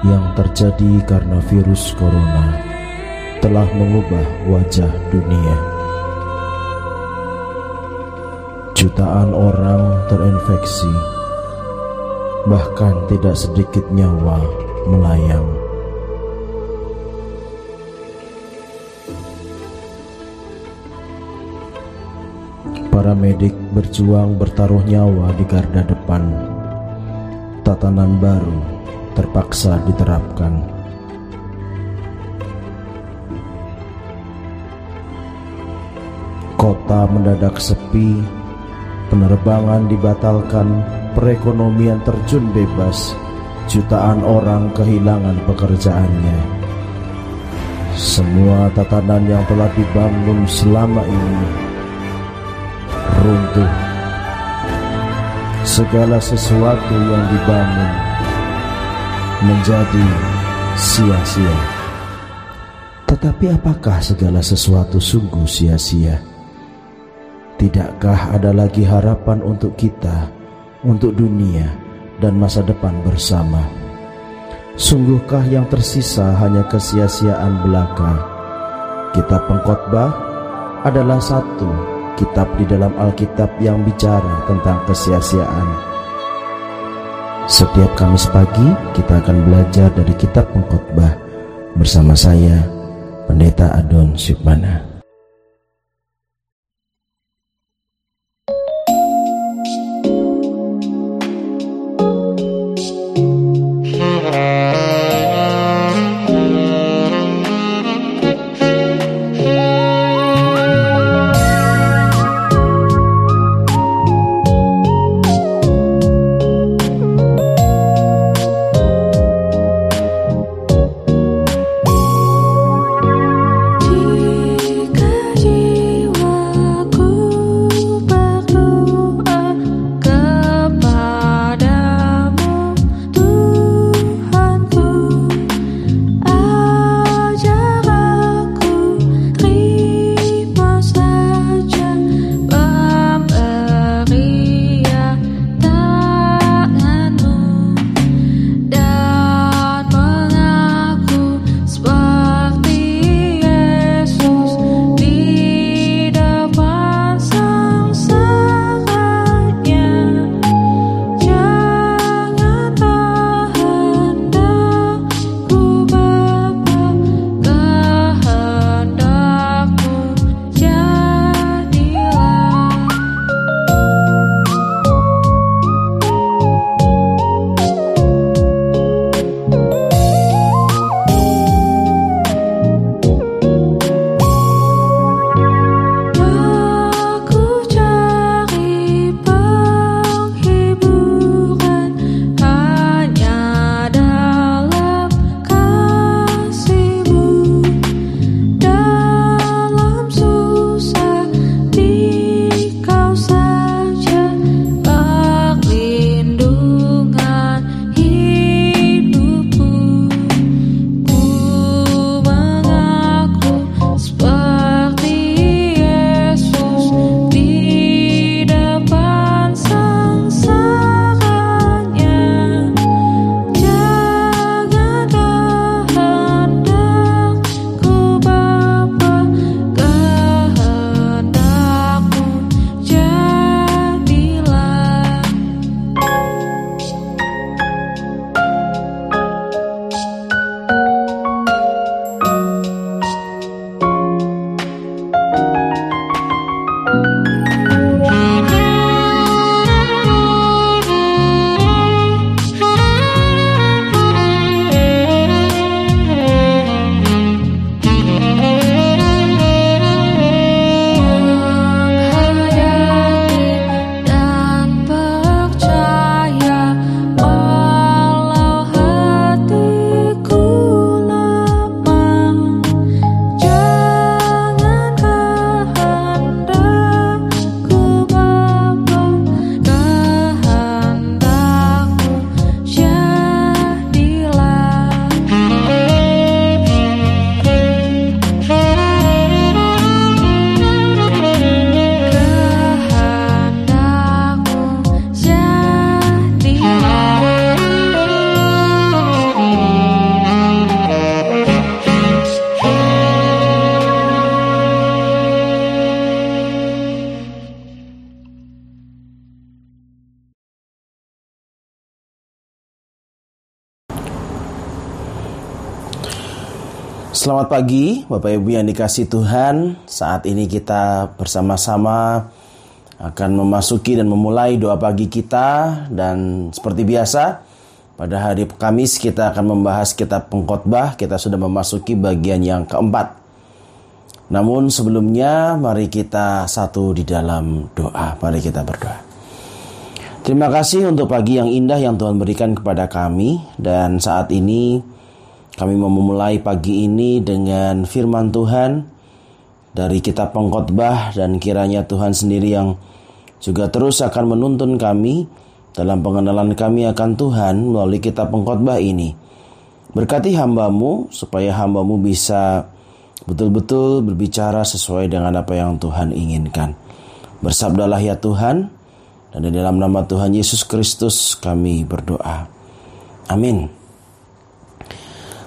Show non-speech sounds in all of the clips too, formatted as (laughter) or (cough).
yang terjadi karena virus corona telah mengubah wajah dunia. Jutaan orang terinfeksi, bahkan tidak sedikit nyawa melayang. Para medik berjuang bertaruh nyawa di garda depan. Tatanan baru terpaksa diterapkan. Kota mendadak sepi, penerbangan dibatalkan, perekonomian terjun bebas, jutaan orang kehilangan pekerjaannya. Semua tatanan yang telah dibangun selama ini runtuh. Segala sesuatu yang dibangun menjadi sia-sia. Tetapi apakah segala sesuatu sungguh sia-sia? Tidakkah ada lagi harapan untuk kita, untuk dunia, dan masa depan bersama? Sungguhkah yang tersisa hanya kesia-siaan belaka? Kitab pengkhotbah adalah satu kitab di dalam Alkitab yang bicara tentang kesia-siaan. Setiap Kamis pagi kita akan belajar dari kitab pengkhotbah bersama saya Pendeta Adon Syukmana. Selamat pagi Bapak Ibu yang dikasih Tuhan. Saat ini kita bersama-sama akan memasuki dan memulai doa pagi kita. Dan seperti biasa pada hari Kamis kita akan membahas kitab pengkhotbah. Kita sudah memasuki bagian yang keempat. Namun sebelumnya mari kita satu di dalam doa. Mari kita berdoa. Terima kasih untuk pagi yang indah yang Tuhan berikan kepada kami. Dan saat ini kami mau memulai pagi ini dengan firman Tuhan dari kitab pengkhotbah dan kiranya Tuhan sendiri yang juga terus akan menuntun kami dalam pengenalan kami akan Tuhan melalui kitab pengkhotbah ini. Berkati hambamu supaya hambamu bisa betul-betul berbicara sesuai dengan apa yang Tuhan inginkan. Bersabdalah ya Tuhan, dan di dalam nama Tuhan Yesus Kristus kami berdoa. Amin.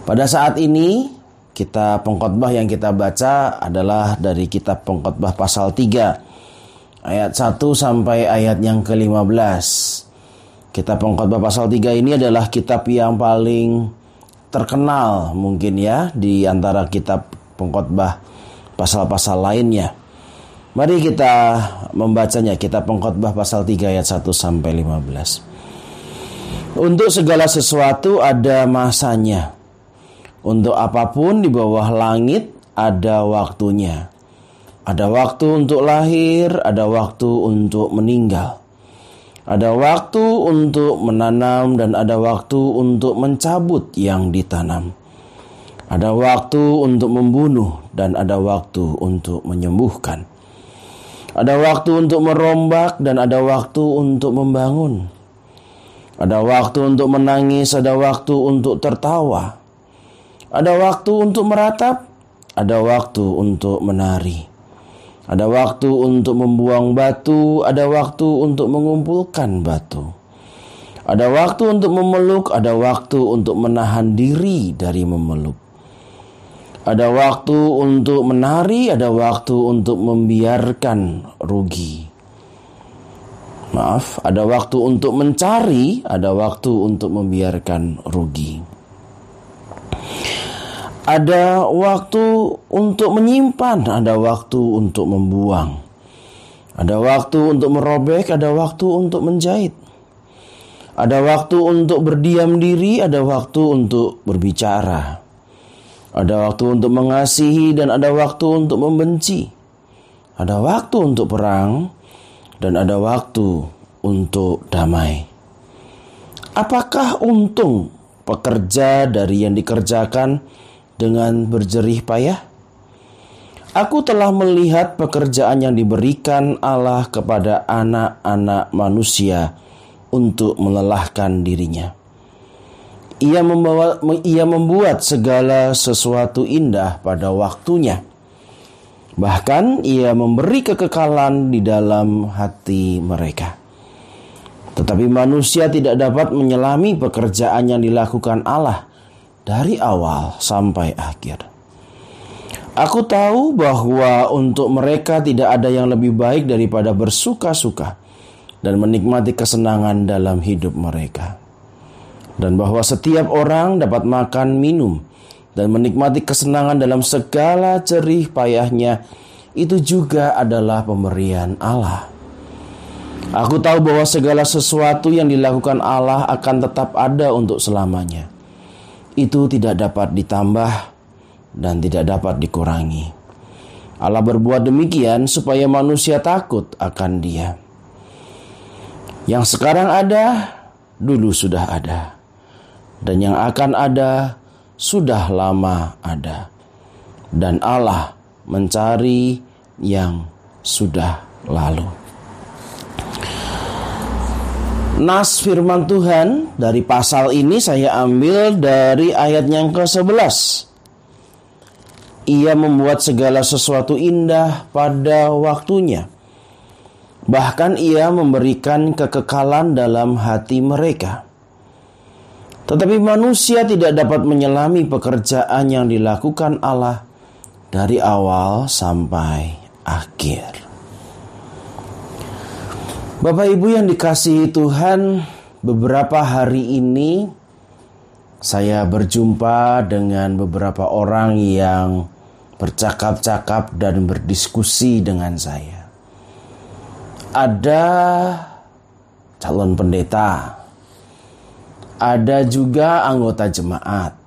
Pada saat ini kita pengkhotbah yang kita baca adalah dari kitab pengkhotbah pasal 3 ayat 1 sampai ayat yang ke-15. Kitab pengkhotbah pasal 3 ini adalah kitab yang paling terkenal mungkin ya di antara kitab pengkhotbah pasal-pasal lainnya. Mari kita membacanya kitab pengkhotbah pasal 3 ayat 1 sampai 15. Untuk segala sesuatu ada masanya untuk apa pun di bawah langit ada waktunya. Ada waktu untuk lahir, ada waktu untuk meninggal. Ada waktu untuk menanam dan ada waktu untuk mencabut yang ditanam. Ada waktu untuk membunuh dan ada waktu untuk menyembuhkan. Ada waktu untuk merombak dan ada waktu untuk membangun. Ada waktu untuk menangis, ada waktu untuk tertawa. Ada waktu untuk meratap, ada waktu untuk menari. Ada waktu untuk membuang batu, ada waktu untuk mengumpulkan batu. Ada waktu untuk memeluk, ada waktu untuk menahan diri dari memeluk. Ada waktu untuk menari, ada waktu untuk membiarkan rugi. Maaf, ada waktu untuk mencari, ada waktu untuk membiarkan rugi. Ada waktu untuk menyimpan, ada waktu untuk membuang. Ada waktu untuk merobek, ada waktu untuk menjahit. Ada waktu untuk berdiam diri, ada waktu untuk berbicara. Ada waktu untuk mengasihi dan ada waktu untuk membenci. Ada waktu untuk perang dan ada waktu untuk damai. Apakah untung pekerja dari yang dikerjakan dengan berjerih payah? Aku telah melihat pekerjaan yang diberikan Allah kepada anak-anak manusia untuk melelahkan dirinya. Ia membawa ia membuat segala sesuatu indah pada waktunya. Bahkan ia memberi kekekalan di dalam hati mereka. Tetapi manusia tidak dapat menyelami pekerjaan yang dilakukan Allah dari awal sampai akhir. Aku tahu bahwa untuk mereka tidak ada yang lebih baik daripada bersuka-suka dan menikmati kesenangan dalam hidup mereka. Dan bahwa setiap orang dapat makan, minum, dan menikmati kesenangan dalam segala cerih payahnya itu juga adalah pemberian Allah. Aku tahu bahwa segala sesuatu yang dilakukan Allah akan tetap ada untuk selamanya itu tidak dapat ditambah dan tidak dapat dikurangi. Allah berbuat demikian supaya manusia takut akan Dia. Yang sekarang ada, dulu sudah ada, dan yang akan ada sudah lama ada, dan Allah mencari yang sudah lalu. Nas firman Tuhan dari pasal ini saya ambil dari ayat yang ke-11. Ia membuat segala sesuatu indah pada waktunya. Bahkan ia memberikan kekekalan dalam hati mereka. Tetapi manusia tidak dapat menyelami pekerjaan yang dilakukan Allah dari awal sampai akhir. Bapak Ibu yang dikasihi Tuhan, beberapa hari ini saya berjumpa dengan beberapa orang yang bercakap-cakap dan berdiskusi dengan saya. Ada calon pendeta, ada juga anggota jemaat,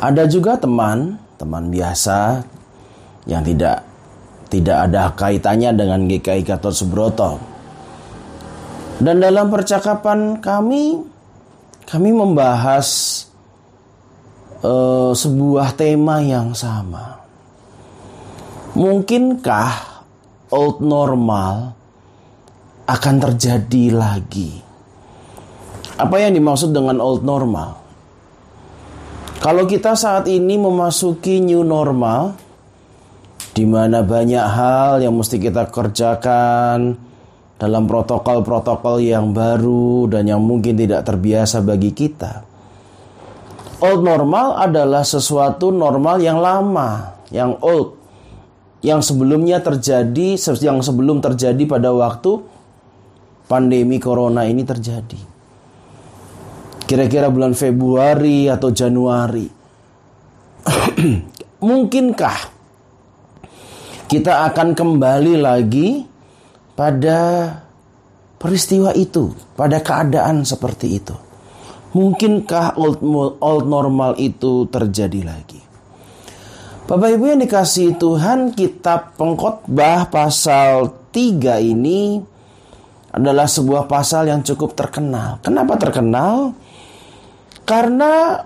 ada juga teman, teman biasa yang tidak tidak ada kaitannya dengan GKI Gatot Subroto. Dan dalam percakapan kami, kami membahas uh, sebuah tema yang sama. Mungkinkah old normal akan terjadi lagi? Apa yang dimaksud dengan old normal? Kalau kita saat ini memasuki new normal, di mana banyak hal yang mesti kita kerjakan dalam protokol-protokol yang baru dan yang mungkin tidak terbiasa bagi kita. Old normal adalah sesuatu normal yang lama, yang old, yang sebelumnya terjadi, yang sebelum terjadi pada waktu pandemi corona ini terjadi. Kira-kira bulan Februari atau Januari. (clears throat) Mungkinkah kita akan kembali lagi pada peristiwa itu, pada keadaan seperti itu? Mungkinkah old, old normal itu terjadi lagi? Bapak Ibu yang dikasih Tuhan, kitab pengkhotbah pasal 3 ini adalah sebuah pasal yang cukup terkenal. Kenapa terkenal? Karena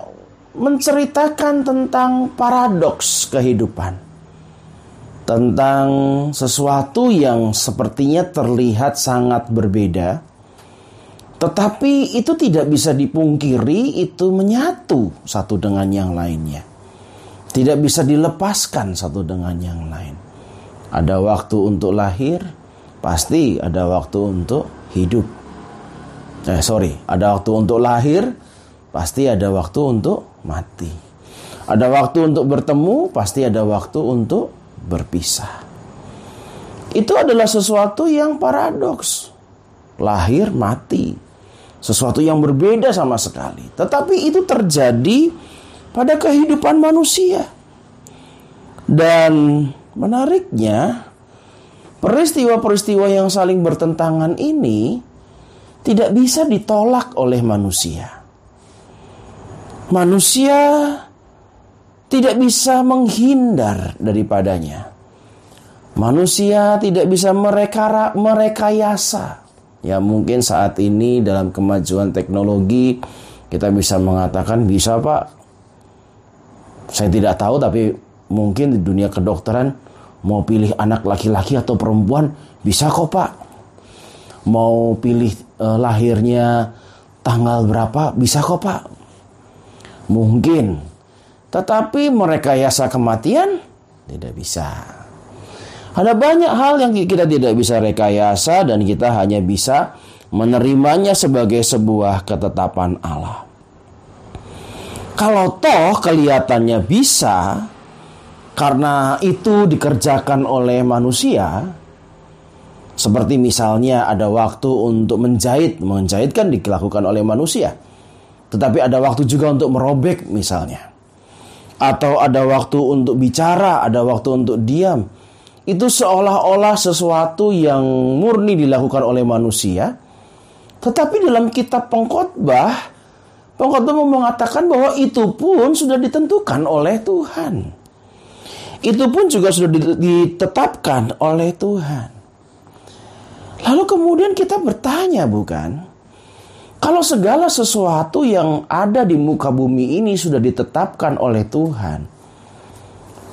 menceritakan tentang paradoks kehidupan. Tentang sesuatu yang sepertinya terlihat sangat berbeda. Tetapi itu tidak bisa dipungkiri itu menyatu satu dengan yang lainnya. Tidak bisa dilepaskan satu dengan yang lain. Ada waktu untuk lahir, pasti ada waktu untuk hidup. Eh sorry, ada waktu untuk lahir, pasti ada waktu untuk mati. Ada waktu untuk bertemu, pasti ada waktu untuk berpisah. Itu adalah sesuatu yang paradoks. Lahir, mati. Sesuatu yang berbeda sama sekali. Tetapi itu terjadi pada kehidupan manusia. Dan menariknya, peristiwa-peristiwa yang saling bertentangan ini tidak bisa ditolak oleh manusia manusia tidak bisa menghindar daripadanya. Manusia tidak bisa mereka merekayasa. Ya mungkin saat ini dalam kemajuan teknologi kita bisa mengatakan bisa pak. Saya tidak tahu tapi mungkin di dunia kedokteran mau pilih anak laki-laki atau perempuan bisa kok pak. Mau pilih eh, lahirnya tanggal berapa bisa kok pak Mungkin. Tetapi merekayasa kematian tidak bisa. Ada banyak hal yang kita tidak bisa rekayasa dan kita hanya bisa menerimanya sebagai sebuah ketetapan Allah. Kalau toh kelihatannya bisa karena itu dikerjakan oleh manusia, seperti misalnya ada waktu untuk menjahit, menjahit kan dilakukan oleh manusia. Tetapi ada waktu juga untuk merobek misalnya. Atau ada waktu untuk bicara, ada waktu untuk diam. Itu seolah-olah sesuatu yang murni dilakukan oleh manusia. Tetapi dalam kitab pengkhotbah, pengkhotbah mengatakan bahwa itu pun sudah ditentukan oleh Tuhan. Itu pun juga sudah ditetapkan oleh Tuhan. Lalu kemudian kita bertanya bukan? Kalau segala sesuatu yang ada di muka bumi ini sudah ditetapkan oleh Tuhan,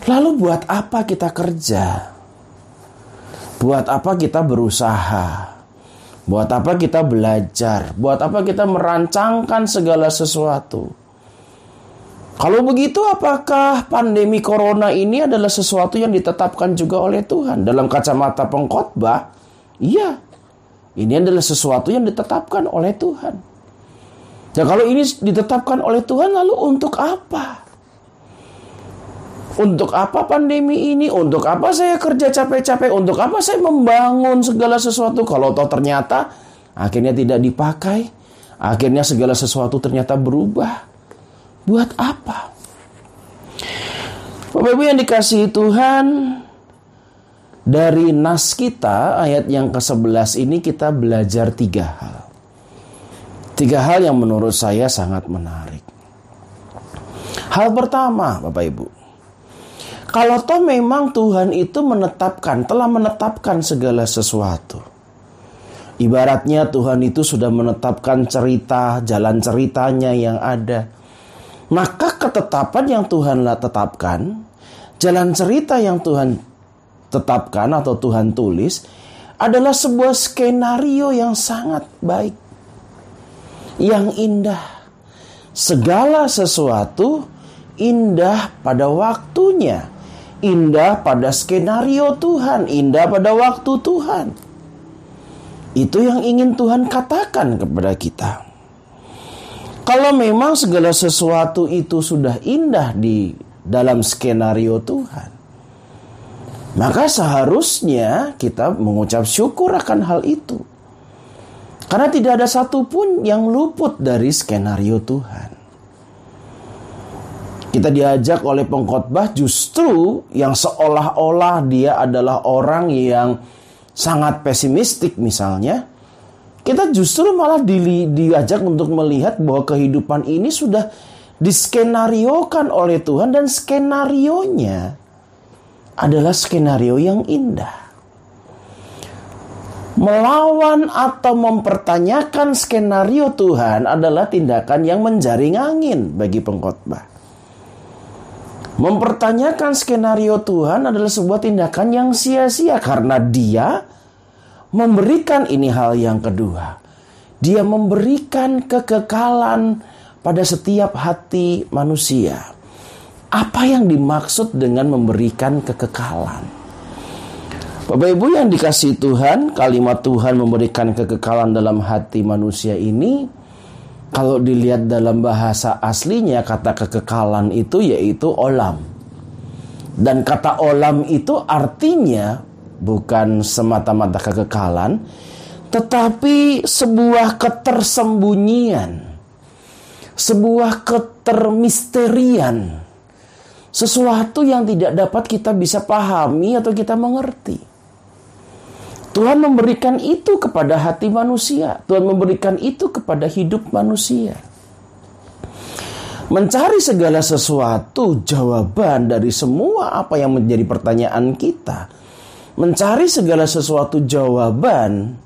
lalu buat apa kita kerja? Buat apa kita berusaha? Buat apa kita belajar? Buat apa kita merancangkan segala sesuatu? Kalau begitu, apakah pandemi corona ini adalah sesuatu yang ditetapkan juga oleh Tuhan dalam kacamata pengkhotbah? Iya, ini adalah sesuatu yang ditetapkan oleh Tuhan. Ya kalau ini ditetapkan oleh Tuhan lalu untuk apa? Untuk apa pandemi ini? Untuk apa saya kerja capek-capek? Untuk apa saya membangun segala sesuatu kalau toh ternyata akhirnya tidak dipakai? Akhirnya segala sesuatu ternyata berubah. Buat apa? Bapak Ibu yang dikasihi Tuhan, dari nas kita ayat yang ke-11 ini kita belajar tiga hal. Tiga hal yang menurut saya sangat menarik. Hal pertama, Bapak Ibu. Kalau toh memang Tuhan itu menetapkan, telah menetapkan segala sesuatu. Ibaratnya Tuhan itu sudah menetapkan cerita, jalan ceritanya yang ada. Maka ketetapan yang Tuhan tetapkan, jalan cerita yang Tuhan tetapkan atau Tuhan tulis adalah sebuah skenario yang sangat baik yang indah. Segala sesuatu indah pada waktunya, indah pada skenario Tuhan, indah pada waktu Tuhan. Itu yang ingin Tuhan katakan kepada kita. Kalau memang segala sesuatu itu sudah indah di dalam skenario Tuhan, maka seharusnya kita mengucap syukur akan hal itu. Karena tidak ada satupun yang luput dari skenario Tuhan. Kita diajak oleh pengkhotbah justru yang seolah-olah dia adalah orang yang sangat pesimistik misalnya. Kita justru malah di, diajak untuk melihat bahwa kehidupan ini sudah diskenariokan oleh Tuhan dan skenarionya adalah skenario yang indah melawan atau mempertanyakan skenario Tuhan adalah tindakan yang menjaring angin bagi pengkhotbah. Mempertanyakan skenario Tuhan adalah sebuah tindakan yang sia-sia karena dia memberikan ini hal yang kedua. Dia memberikan kekekalan pada setiap hati manusia. Apa yang dimaksud dengan memberikan kekekalan? Bapak Ibu yang dikasih Tuhan, kalimat Tuhan memberikan kekekalan dalam hati manusia ini. Kalau dilihat dalam bahasa aslinya kata kekekalan itu yaitu olam. Dan kata olam itu artinya bukan semata-mata kekekalan, tetapi sebuah ketersembunyian, sebuah ketermisterian, sesuatu yang tidak dapat kita bisa pahami atau kita mengerti. Tuhan memberikan itu kepada hati manusia. Tuhan memberikan itu kepada hidup manusia. Mencari segala sesuatu jawaban dari semua apa yang menjadi pertanyaan kita. Mencari segala sesuatu jawaban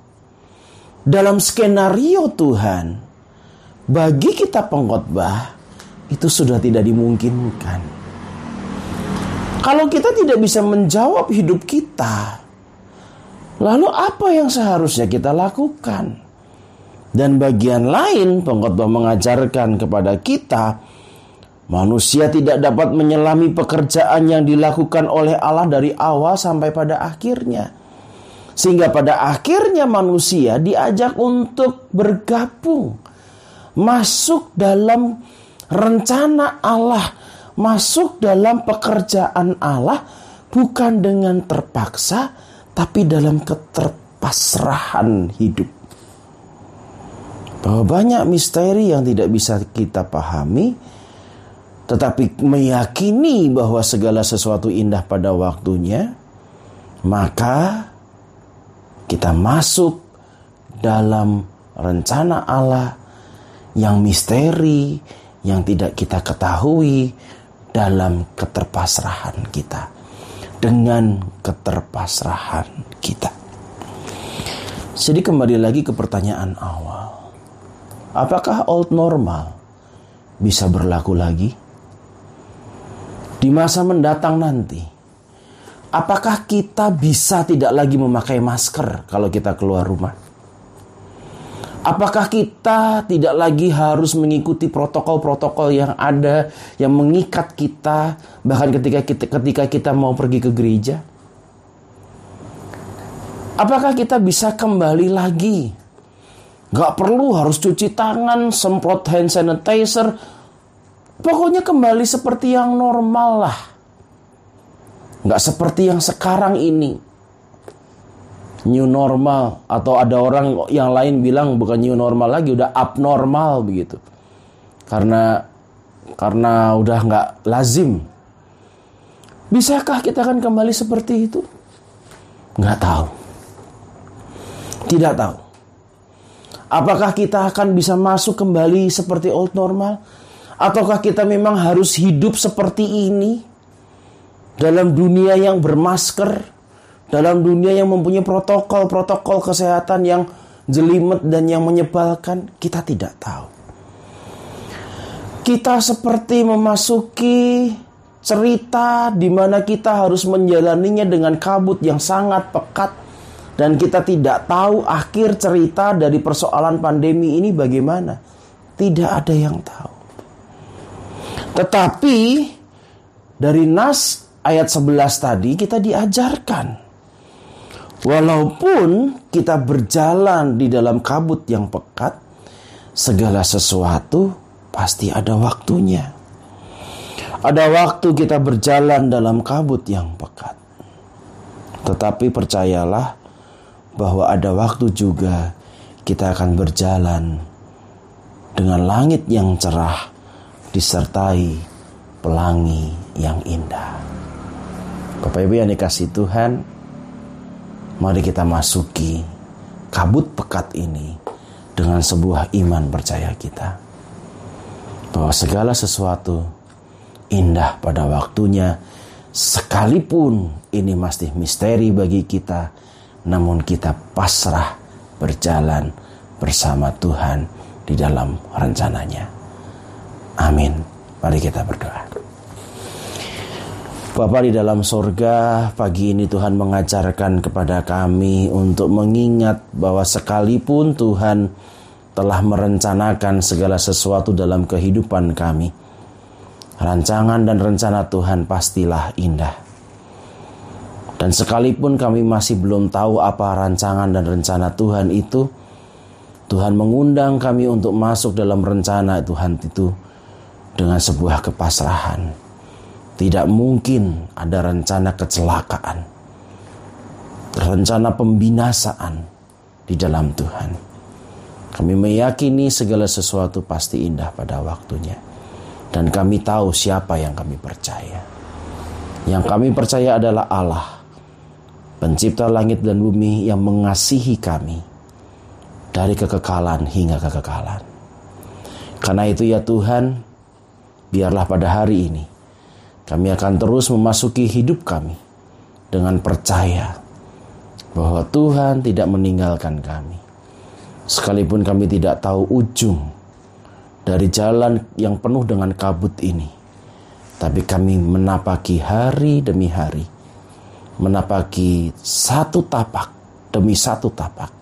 dalam skenario Tuhan. Bagi kita pengkhotbah itu sudah tidak dimungkinkan. Kalau kita tidak bisa menjawab hidup kita, Lalu apa yang seharusnya kita lakukan? Dan bagian lain pengkhotbah mengajarkan kepada kita manusia tidak dapat menyelami pekerjaan yang dilakukan oleh Allah dari awal sampai pada akhirnya. Sehingga pada akhirnya manusia diajak untuk bergabung masuk dalam rencana Allah, masuk dalam pekerjaan Allah bukan dengan terpaksa tapi dalam keterpasrahan hidup. Bahwa banyak misteri yang tidak bisa kita pahami, tetapi meyakini bahwa segala sesuatu indah pada waktunya, maka kita masuk dalam rencana Allah yang misteri, yang tidak kita ketahui dalam keterpasrahan kita dengan keterpasrahan kita. Jadi kembali lagi ke pertanyaan awal. Apakah old normal bisa berlaku lagi? Di masa mendatang nanti, apakah kita bisa tidak lagi memakai masker kalau kita keluar rumah? Apakah kita tidak lagi harus mengikuti protokol-protokol yang ada yang mengikat kita bahkan ketika kita ketika kita mau pergi ke gereja? Apakah kita bisa kembali lagi? Gak perlu harus cuci tangan, semprot hand sanitizer. Pokoknya kembali seperti yang normal lah. Gak seperti yang sekarang ini. New normal. Atau ada orang yang lain bilang bukan new normal lagi udah abnormal begitu. Karena karena udah nggak lazim. Bisakah kita akan kembali seperti itu? Nggak tahu. Tidak tahu. Apakah kita akan bisa masuk kembali seperti old normal? Ataukah kita memang harus hidup seperti ini? Dalam dunia yang bermasker dalam dunia yang mempunyai protokol-protokol kesehatan yang jelimet dan yang menyebalkan, kita tidak tahu. Kita seperti memasuki cerita di mana kita harus menjalaninya dengan kabut yang sangat pekat dan kita tidak tahu akhir cerita dari persoalan pandemi ini bagaimana. Tidak ada yang tahu. Tetapi dari nas ayat 11 tadi kita diajarkan Walaupun kita berjalan di dalam kabut yang pekat, segala sesuatu pasti ada waktunya. Ada waktu kita berjalan dalam kabut yang pekat. Tetapi percayalah bahwa ada waktu juga kita akan berjalan dengan langit yang cerah disertai pelangi yang indah. Bapak Ibu yang dikasih Tuhan, Mari kita masuki kabut pekat ini dengan sebuah iman percaya kita. Bahwa segala sesuatu indah pada waktunya sekalipun ini masih misteri bagi kita namun kita pasrah berjalan bersama Tuhan di dalam rencananya. Amin. Mari kita berdoa. Bapa di dalam sorga, pagi ini Tuhan mengajarkan kepada kami untuk mengingat bahwa sekalipun Tuhan telah merencanakan segala sesuatu dalam kehidupan kami, rancangan dan rencana Tuhan pastilah indah. Dan sekalipun kami masih belum tahu apa rancangan dan rencana Tuhan itu, Tuhan mengundang kami untuk masuk dalam rencana Tuhan itu dengan sebuah kepasrahan tidak mungkin ada rencana kecelakaan, rencana pembinasaan di dalam Tuhan. Kami meyakini segala sesuatu pasti indah pada waktunya. Dan kami tahu siapa yang kami percaya. Yang kami percaya adalah Allah, pencipta langit dan bumi yang mengasihi kami dari kekekalan hingga kekekalan. Karena itu ya Tuhan, biarlah pada hari ini kami akan terus memasuki hidup kami dengan percaya bahwa Tuhan tidak meninggalkan kami. Sekalipun kami tidak tahu ujung dari jalan yang penuh dengan kabut ini, tapi kami menapaki hari demi hari, menapaki satu tapak demi satu tapak,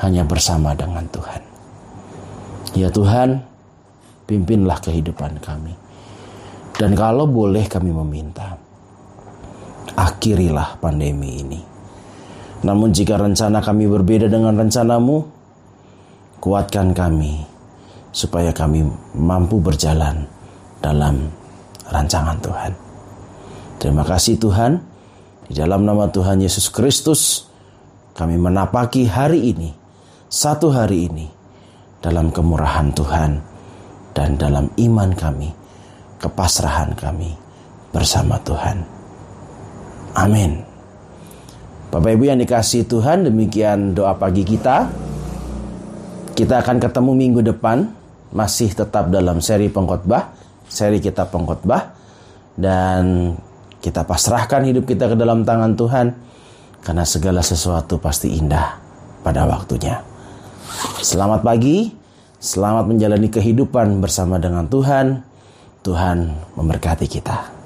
hanya bersama dengan Tuhan. Ya Tuhan, pimpinlah kehidupan kami dan kalau boleh kami meminta, akhirilah pandemi ini. Namun jika rencana kami berbeda dengan rencanamu, kuatkan kami supaya kami mampu berjalan dalam rancangan Tuhan. Terima kasih Tuhan. Di dalam nama Tuhan Yesus Kristus, kami menapaki hari ini, satu hari ini, dalam kemurahan Tuhan dan dalam iman kami kepasrahan kami bersama Tuhan. Amin. Bapak Ibu yang dikasih Tuhan, demikian doa pagi kita. Kita akan ketemu minggu depan, masih tetap dalam seri pengkhotbah, seri kita pengkhotbah, dan kita pasrahkan hidup kita ke dalam tangan Tuhan, karena segala sesuatu pasti indah pada waktunya. Selamat pagi, selamat menjalani kehidupan bersama dengan Tuhan. Tuhan memberkati kita.